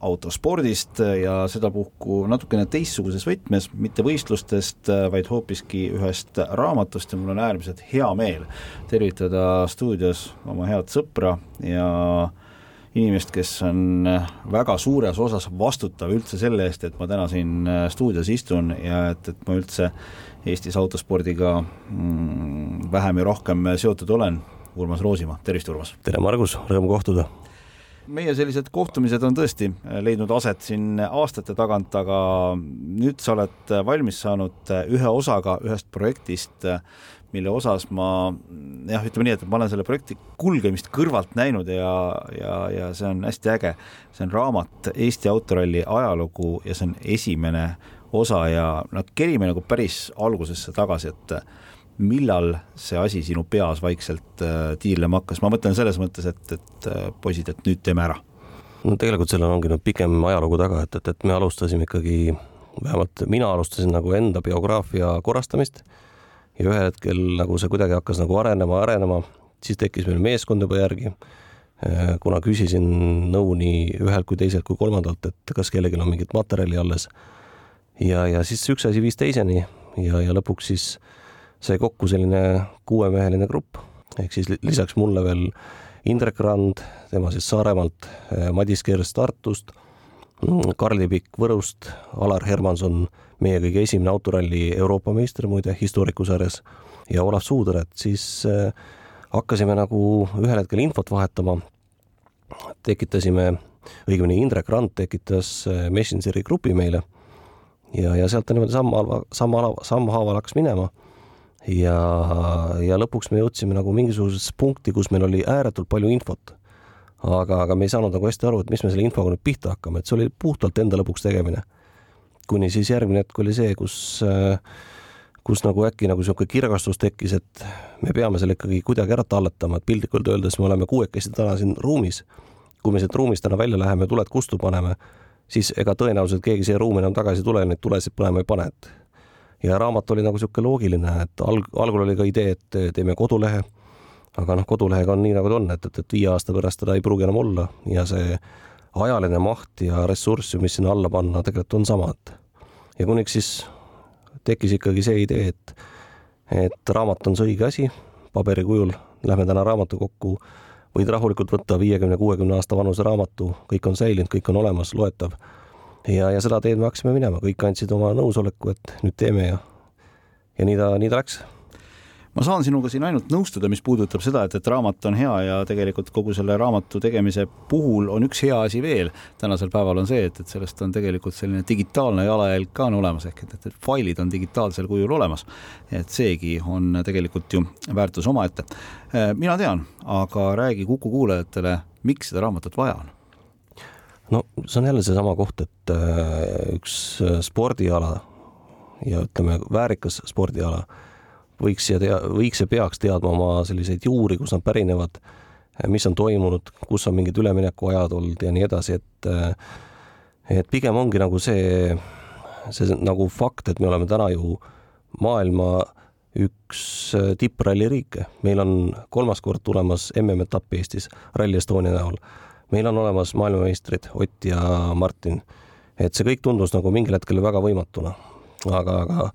autospordist ja sedapuhku natukene teistsuguses võtmes, mitte võistlustest, vaid hoopiski ühest raamatust ja mul on äärmiselt hea meel tervitada stuudios oma head sõpra ja inimest, kes on väga suures osas vastutav üldse selle eest, et ma täna siin stuudios istun ja et, et ma üldse Eestis autospordiga mm, vähem ja rohkem seotud olen, Urmas Roosimaa, tervist, Urmas! tere, Margus, rõõm kohtuda! Meie sellised kohtumised on tõesti leidnud aset siin aastate tagant, aga nüüd sa oled valmis saanud ühe osaga ühest projektist, mille osas ma jah, ütleme nii, et ma olen selle projekti kulgemist kõrvalt näinud ja, ja, ja see on hästi äge. see on raamat Eesti autoralli ajalugu ja see on esimene osa ja noh, kerime nagu päris algusesse tagasi, et millal see asi sinu peas vaikselt äh, tiirlema hakkas, ma mõtlen selles mõttes, et, et äh, poisid, et nüüd teeme ära. no tegelikult sellel ongi nüüd pikem ajalugu taga, et, et, et me alustasime ikkagi, vähemalt mina alustasin nagu enda biograafia korrastamist ja ühel hetkel nagu see kuidagi hakkas nagu arenema, arenema, siis tekkis meil meeskond juba järgi äh, kuna küsisin nõu nii ühelt kui teiselt kui kolmandalt, et kas kellelgi on mingit materjali alles. ja, ja siis üks asi viis teiseni ja, ja lõpuks siis äh, sai kokku selline kuuemeheline grupp, ehk siis lisaks mulle veel Indrek Rand, tema siis Saaremaalt, eh, Madis Kers Tartust, Karli Pikk Võrust, Alar Hermanson, meie kõige esimene autoralli Euroopa meister muide historikusarjas ja Olav Suuder, et siis eh, hakkasime nagu ühel hetkel infot vahetama, tekitasime, õigemini Indrek Rand tekitas eh, Messengeri grupi meile ja, ja sealt ta niimoodi sammhaaval, sammhaaval, sammhaaval hakkas minema ja, ja lõpuks me jõudsime nagu mingisugusesse punkti, kus meil oli ääretult palju infot. aga, aga me ei saanud nagu hästi aru, et mis me selle infoga nüüd pihta hakkame, et see oli puhtalt enda lõpuks tegemine. kuni siis järgmine hetk oli see, kus, kus nagu äkki nagu niisugune kirgastus tekkis, et me peame selle ikkagi kuidagi ära talletama, et piltlikult öeldes me oleme kuuekesi täna siin ruumis. kui me siit ruumist täna välja läheme, tuled kustu paneme, siis ega tõenäoliselt keegi siia ruumi enam tagasi ei tule, neid tulesid põlema ei pane, et ja raamat oli nagu niisugune loogiline, et alg-, algul oli ka idee, et teeme kodulehe, aga noh, kodulehega on nii, nagu ta on, et, et, et viie aasta pärast teda ei pruugi enam olla. Ja see ajaline maht ja ressurss, mis sinna alla panna, tegelikult on sama, et. Ja kuniks siis tekkis ikkagi see idee, et et raamat on see õige asi, paberi kujul, lähme täna raamatukokku, võid rahulikult võtta viiekümne, kuuekümne aasta vanuse raamatu, kõik on säilinud, kõik on olemas, loetav ja, ja seda teed me hakkasime minema, kõik andsid oma nõusoleku, et nüüd teeme ja, ja nii ta, nii ta läks ma saan sinuga siin ainult nõustuda, mis puudutab seda, et, et raamat on hea ja tegelikult kogu selle raamatu tegemise puhul on üks hea asi veel tänasel päeval on see, et, et sellest on tegelikult selline digitaalne jalajälg ka on olemas, ehk et, et, et failid on digitaalsel kujul olemas. et seegi on tegelikult ju väärtus omaette. mina tean, aga räägi Kuku kuulajatele, miks seda raamatut vaja on no see on jälle seesama koht, et äh, üks äh, spordiala ja ütleme, väärikas spordiala võiks ja tea-, võiks ja peaks teadma oma selliseid juuri, kust nad pärinevad, mis on toimunud, kus on mingid üleminekuajad olnud ja nii edasi, et äh, et pigem ongi nagu see, see nagu fakt, et me oleme täna ju maailma üks tippralli riike, meil on kolmas kord tulemas MM-etapp Eestis Rally Estonia näol meil on olemas maailmameistrid Ott ja Martin. et see kõik tundus nagu mingil hetkel väga võimatuna. aga, aga,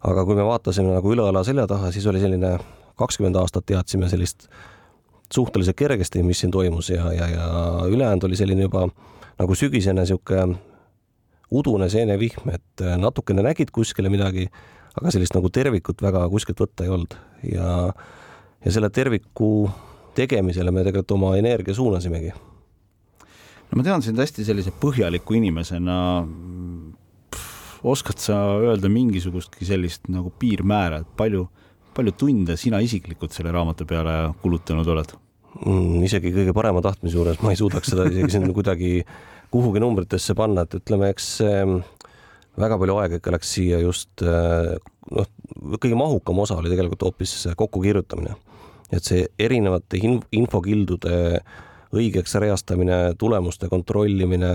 aga kui me vaatasime nagu üle õla selja taha, siis oli selline kakskümmend aastat teadsime sellist suhteliselt kergesti, mis siin toimus ja, ja, ja ülejäänud oli selline juba nagu sügisene niisugune udune seenevihm, et natukene nägid kuskile midagi, aga sellist nagu tervikut väga kuskilt võtta ei olnud ja, ja selle terviku tegemisele me tegelikult oma energia suunasimegi no ma tean sind hästi sellise põhjaliku inimesena. oskad sa öelda mingisugustki sellist nagu piirmäära, et palju, palju tunde sina isiklikult selle raamatu peale kulutanud oled mm,? isegi kõige parema tahtmise juures ma ei suudaks seda isegi siin kuidagi kuhugi numbritesse panna, et ütleme, eks väga palju aega ikka läks siia just noh, kõige mahukam osa oli tegelikult hoopis kokkukirjutamine. et see erinevate infokildude õigeks reastamine, tulemuste kontrollimine,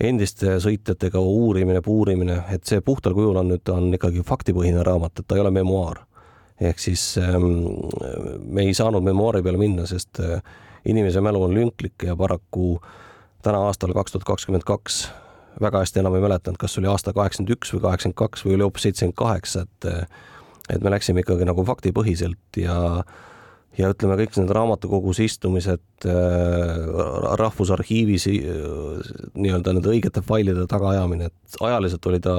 endiste sõitjatega uurimine, puurimine, et see puhtal kujul on nüüd, on ikkagi faktipõhine raamat, et ta ei ole memuaar. ehk siis ähm, me ei saanud memuaari peale minna, sest äh, inimese mälu on lünklik ja paraku täna aastal kaks tuhat kakskümmend kaks väga hästi enam ei mäletanud, kas oli aasta kaheksakümmend üks või kaheksakümmend kaks või oli hoopis seitsekümmend kaheksa, et et me läksime ikkagi nagu faktipõhiselt ja ja ütleme, kõik need raamatukogus istumised äh,, Rahvusarhiivis äh, nii-öelda nende õigete failide tagaajamine, et ajaliselt oli ta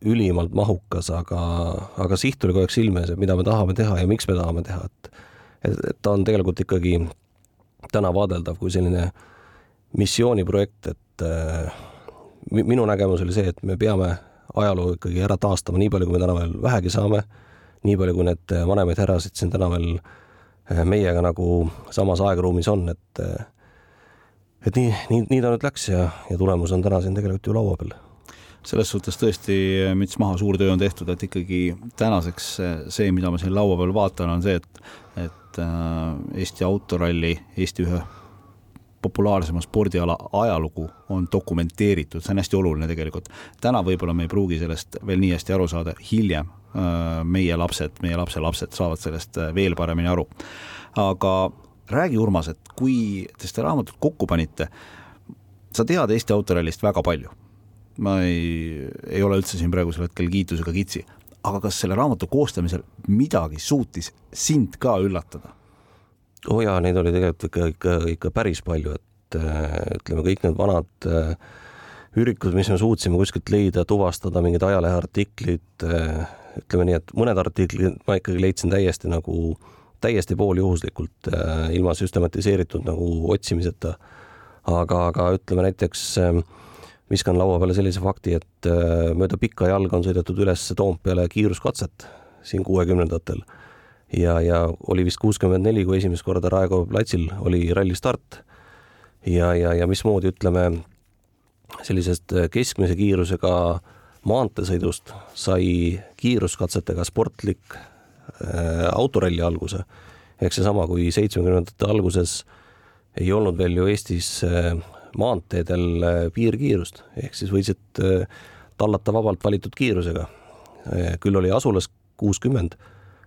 ülimalt mahukas, aga, aga siht oli kogu aeg silme ees, et mida me tahame teha ja miks me tahame teha, et et, et ta on tegelikult ikkagi täna vaadeldav kui selline missiooniprojekt, et äh, minu nägemus oli see, et me peame ajaloo ikkagi ära taastama nii palju, kui me täna veel vähegi saame, nii palju, kui need vanemaid härrasid siin täna veel eh, meiega nagu samas aegruumis on, et eh, et nii, nii, nii ta nüüd läks ja, ja tulemus on täna siin tegelikult ju laua peal selles suhtes tõesti müts maha, suur töö on tehtud, et ikkagi tänaseks see, mida ma siin laua peal vaatan, on see, et, et äh, Eesti autoralli, Eesti ühe populaarsema spordiala ajalugu on dokumenteeritud, see on hästi oluline tegelikult. täna võib-olla me ei pruugi sellest veel nii hästi aru saada, hiljem äh, meie lapsed, meie lapselapsed saavad sellest äh, veel paremini aru. aga räägi, Urmas, et kui te seda raamatut kokku panite, sa tead Eesti autorallist väga palju. ma ei, ei ole üldse siin praegusel hetkel kiitusega kitsi, aga kas selle raamatu koostamisel midagi suutis sind ka üllatada? oo oh jaa, neid oli tegelikult ikka, ikka, ikka päris palju, et äh, ütleme, kõik need vanad äh, ürikud, mis me suutsime kuskilt leida, tuvastada, mingid ajaleheartiklid, äh, ütleme nii, et mõned artiklid ma ikkagi leidsin täiesti nagu, täiesti pooljuhuslikult, ilma süstematiseeritud nagu otsimiseta. aga, aga ütleme näiteks viskan laua peale sellise fakti, et mööda pikka jalga on sõidetud üles Toompeale kiiruskatset siin kuuekümnendatel ja, ja oli vist kuuskümmend neli, kui esimest korda Raekoja platsil oli ralli start. ja, ja, ja mismoodi ütleme, sellisest keskmise kiirusega maanteesõidust sai kiiruskatsetega sportlik äh, autoralli alguse. ehk seesama, kui seitsmekümnendate alguses ei olnud veel ju Eestis äh, maanteedel äh, piirkiirust, ehk siis võisid äh, tallata vabalt valitud kiirusega. Äh, küll oli asulas kuuskümmend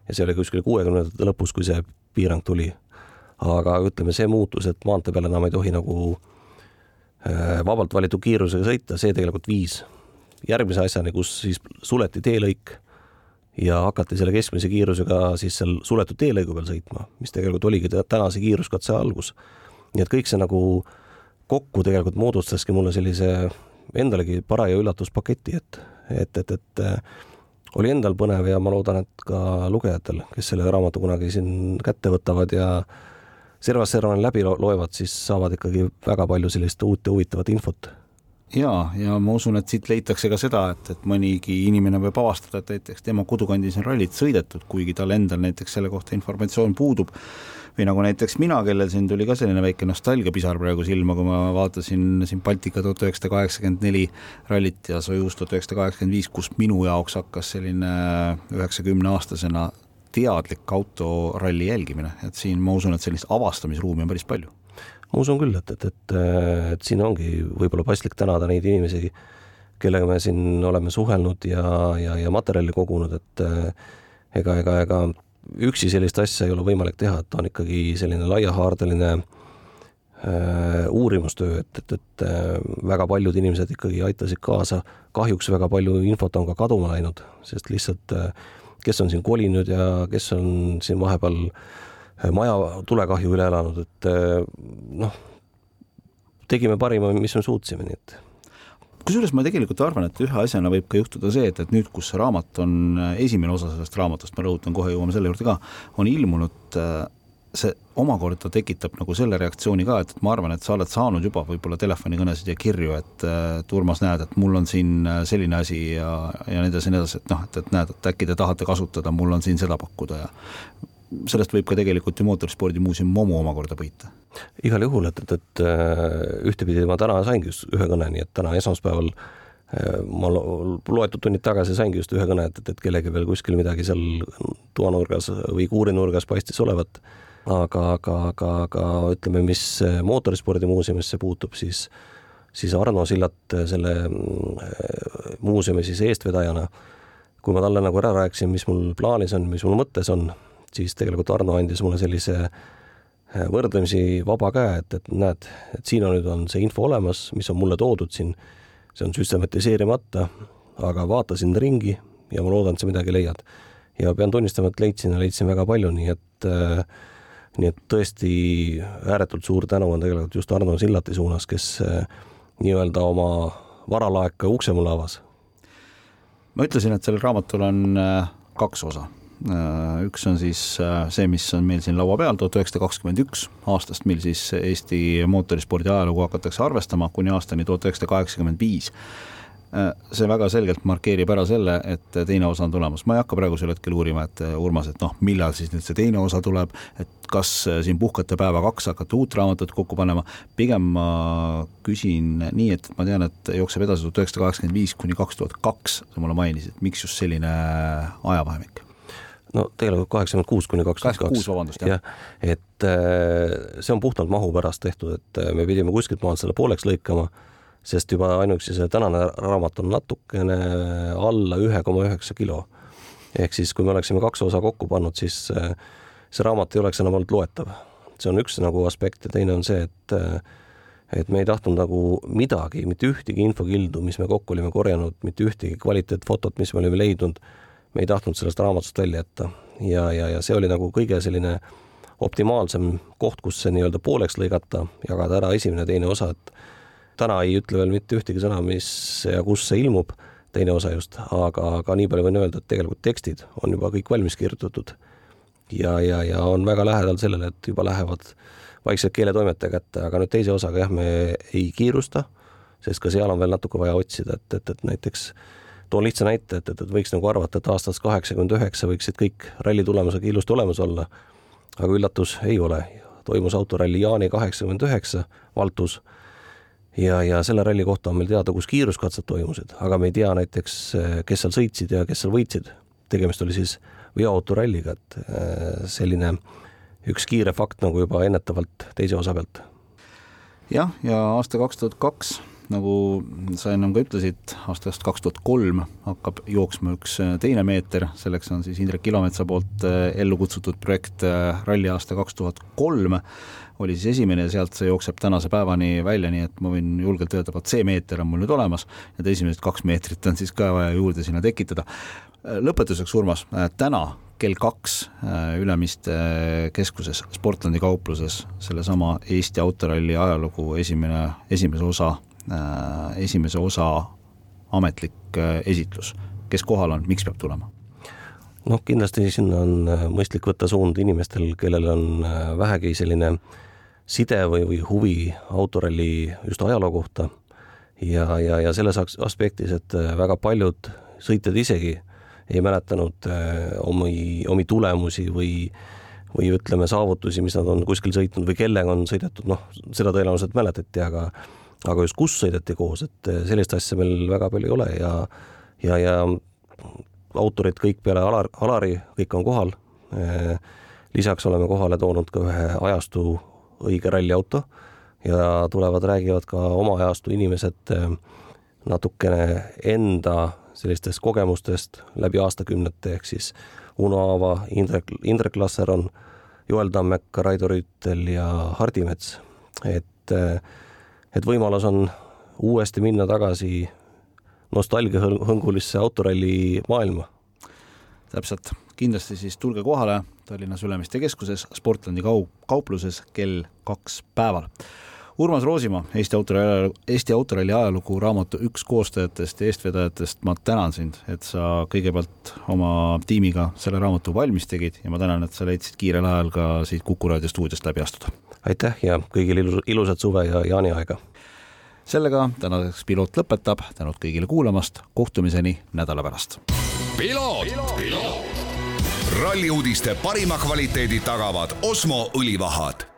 ja see oli kuskil kuuekümnendate lõpus, kui see piirang tuli. aga ütleme, see muutus, et maantee peal enam ei tohi nagu äh, vabalt valitud kiirusega sõita, see tegelikult viis järgmise asjani, kus siis suleti teelõik ja hakati selle keskmise kiirusega siis seal suletud teelõigu peal sõitma, mis tegelikult oligi tänase kiiruskatse algus. nii et kõik see nagu kokku tegelikult moodustaski mulle sellise endalegi paraja üllatuspaketi, et, et, et, et oli endal põnev ja ma loodan, et ka lugejatel, kes selle raamatu kunagi siin kätte võtavad ja servast servani läbi loevad, siis saavad ikkagi väga palju sellist uut ja huvitavat infot ja, ja ma usun, et siit leitakse ka seda, et, et mõnigi inimene võib avastada, et näiteks tema kodukandis on rallit sõidetud, kuigi tal endal näiteks selle kohta informatsioon puudub. Või nagu näiteks mina, kellel siin tuli ka selline väike nostalgiapisar praegu silma, kui ma vaatasin siin Baltika tuhat üheksasada kaheksakümmend neli rallit ja Sojus tuhat üheksasada kaheksakümmend viis, kus minu jaoks hakkas selline üheksakümne aastasena teadlik autoralli jälgimine, et siin ma usun, et sellist avastamisruumi on päris palju. ma usun küll, et, et, et, et siin ongi võib-olla paslik tänada neid inimesi, kellega me siin oleme suhelnud ja, ja, ja materjali kogunud, et ega, ega, ega üksi sellist asja ei ole võimalik teha, et ta on ikkagi selline laiahaardeline äh, uurimustöö, et, et, et äh, väga paljud inimesed ikkagi aitasid kaasa, kahjuks väga palju infot on ka kaduma läinud, sest lihtsalt äh, kes on siin kolinud ja kes on siin vahepeal äh, maja tulekahju üle elanud, et äh, noh, tegime parima, mis me suutsime, nii et. Kusjuures ma tegelikult arvan, et ühe asjana võib ka juhtuda see, et, et nüüd, kus see raamat on, äh, esimene osa sellest raamatust, ma rõhutan, kohe jõuame selle juurde ka, on ilmunud äh, see omakorda tekitab nagu selle reaktsiooni ka, et, ma arvan, et sa oled saanud juba võib-olla telefonikõnesid ja kirju, et, et Urmas, näed, et mul on siin äh, selline asi ja, ja nii edasi ja nii edasi, et noh, et, et näed, et äkki te tahate kasutada, mul on siin seda pakkuda ja sellest võib ka tegelikult ju Mootorspordimuuseum Momu omakorda võita. igal juhul, et, et, et äh, ühtepidi ma täna saingi ühe kõne, nii et täna esmaspäeval ma loetud tunnid tagasi saingi just ühe kõne, et, et, kellelgi veel kuskil midagi seal toanurgas või kuurinurgas paistis olevat. Aga, aga, aga, aga ütleme, mis mootorispordimuuseumisse puutub, siis, siis Arno Sillat selle mm, muuseumi siis eestvedajana, kui ma talle nagu ära rääkisin, mis mul plaanis on, mis mul mõttes on, siis tegelikult Arno andis mulle sellise võrdlemisi vaba käe, et, et näed, et siin on nüüd on see info olemas, mis on mulle toodud siin see on süstematiseerimata, aga vaatasin ringi ja ma loodan, et sa midagi leiad. ja pean tunnistama, et leidsin ja leidsin väga palju, nii et äh, nii et tõesti ääretult suur tänu on tegelikult just Arno Sillati suunas, kes äh, nii-öelda oma varalaeka ukse mulle avas. ma ütlesin, et sellel raamatul on äh, kaks osa Äh, üks on siis see, mis on meil siin laua peal, tuhat üheksasada kakskümmend üks aastast, mil siis Eesti mootorispordi ajalugu hakatakse arvestama kuni aastani tuhat üheksasada kaheksakümmend viis see väga selgelt markeerib ära selle, et teine osa on tulemas, ma ei hakka praegusel hetkel uurima, et Urmas, et noh, millal siis nüüd see teine osa tuleb, et kas siin puhkate päeva kaks, hakkate uut raamatut kokku panema, pigem ma küsin nii, et ma tean, et jookseb edasi tuhat üheksasada kaheksakümmend viis kuni kaks tuhat kaks, sa mulle mainisid, miks just selline ajavahemik? no tegelikult kaheksakümmend kuus kuni kaks tuhat kaks. vabandust, jah ja,. et äh, see on puhtalt mahu pärast tehtud, et äh, me pidime kuskilt maalt selle pooleks lõikama, sest juba ainuüksi see tänane raamat on natukene alla ühe koma üheksa kilo. ehk siis, kui me oleksime kaks osa kokku pannud, siis äh, see raamat ei oleks enam olnud loetav. see on üks nagu aspekt ja teine on see, et et me ei tahtnud nagu midagi, mitte ühtegi infokildu, mis me kokku olime korjanud, mitte ühtegi kvaliteetfotot, mis me olime leidnud me ei tahtnud sellest raamatust välja jätta ja, ja, ja see oli nagu kõige selline optimaalsem koht, kus see nii-öelda pooleks lõigata, jagada ära esimene, teine osa, et täna ei ütle veel mitte ühtegi sõna, mis ja kus see ilmub, teine osa just, aga, aga nii palju võin öelda, et tegelikult tekstid on juba kõik valmis kirjutatud. ja, ja, ja on väga lähedal sellele, et juba lähevad vaikselt keeletoimetaja kätte, aga nüüd teise osaga jah, me ei kiirusta, sest ka seal on veel natuke vaja otsida, et, et, et näiteks toon lihtsa näite, et, et, et võiks nagu arvata, et aastast kaheksakümmend üheksa võiksid kõik ralli tulemusega ilusti olemas olla. aga üllatus ei ole, toimus autoralli Jaani kaheksakümmend üheksa Valtus ja, ja selle ralli kohta on meil teada, kus kiiruskatsed toimusid, aga me ei tea näiteks, kes seal sõitsid ja kes seal võitsid. tegemist oli siis veoautoralliga, et äh, selline üks kiire fakt nagu juba ennetavalt teise osa pealt. jah, ja aasta kaks tuhat kaks nagu sa ennem ka ütlesid, aastast kaks tuhat kolm hakkab jooksma üks äh, teine meeter, selleks on siis Indrek Ilometsa poolt äh, ellu kutsutud projekt Ralli aasta kaks tuhat kolm, oli siis esimene ja sealt see jookseb tänase päevani välja, nii et ma võin julgelt öelda, vot see meeter on mul nüüd olemas, need esimesed kaks meetrit on siis ka vaja juurde sinna tekitada. lõpetuseks, Urmas, täna kell kaks Ülemiste keskuses, Sportlandi kaupluses, sellesama Eesti autoralli ajalugu esimene, esimese osa Äh, esimese osa ametlik äh, esitlus, kes kohal on, miks peab tulema? Noh, kindlasti sinna on äh, mõistlik võtta suund inimestel, kellel on vähegi selline side või, või huvi autoralli just ajaloo kohta. Ja, ja, ja selles aspektis, et väga paljud sõitjad isegi ei mäletanud omi, omi tulemusi või või ütleme, saavutusi, mis nad on kuskil sõitnud või kellega on sõidetud, noh, seda tõenäoliselt mäletati, aga aga just kus sõideti koos, et sellist asja meil väga palju ei ole ja, ja, ja autorid kõik peale Alar, Alari, kõik on kohal. Lisaks oleme kohale toonud ka ühe ajastu õige ralliauto ja tulevad, räägivad ka oma ajastu inimesed natukene enda sellistest kogemustest läbi aastakümnete, ehk siis Uno Aava, Indrek, Indrek Lasseron, Joel Tammek, Raido Rüütel ja Hardi Mets, et et võimalus on uuesti minna tagasi nostalgiahõngulisse autoralli maailma. täpselt, kindlasti siis tulge kohale Tallinnas Ülemiste keskuses Sportlandi kau-, kaupluses kell kaks päeval. Urmas Roosimaa, Eesti autoralli, Eesti autoralli ajalugu raamatu üks koostajatest ja eestvedajatest, ma tänan sind, et sa kõigepealt oma tiimiga selle raamatu valmis tegid ja ma tänan, et sa leidsid kiirel ajal ka siit Kuku raadio stuudiost läbi astuda aitäh ja kõigile ilusat suve ja jaaniaega! Sellega tänaseks Piloot lõpetab, tänud kõigile kuulamast, kohtumiseni nädala pärast. ralli uudiste parima kvaliteedi tagavad Osmo õlivahad